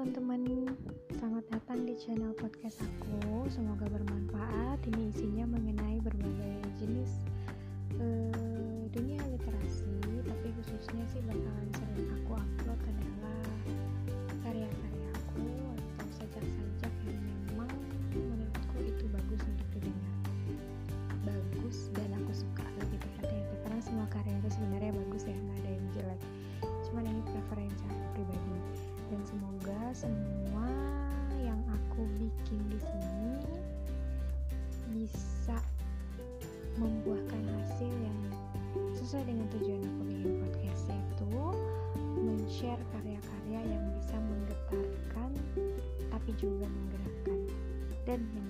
teman-teman, selamat datang di channel podcast aku. Semoga bermanfaat. Ini isinya mengenai berbagai jenis uh, dunia literasi, tapi khususnya sih bakalan sering aku upload adalah karya-karya aku atau sajak-sajak yang memang menurutku itu bagus untuk didengar, bagus dan aku suka lebih tepatnya karena semua karya itu sebenarnya semoga semua yang aku bikin di sini bisa membuahkan hasil yang sesuai dengan tujuan aku bikin podcast yaitu men-share karya-karya yang bisa menggetarkan tapi juga menggerakkan dan yang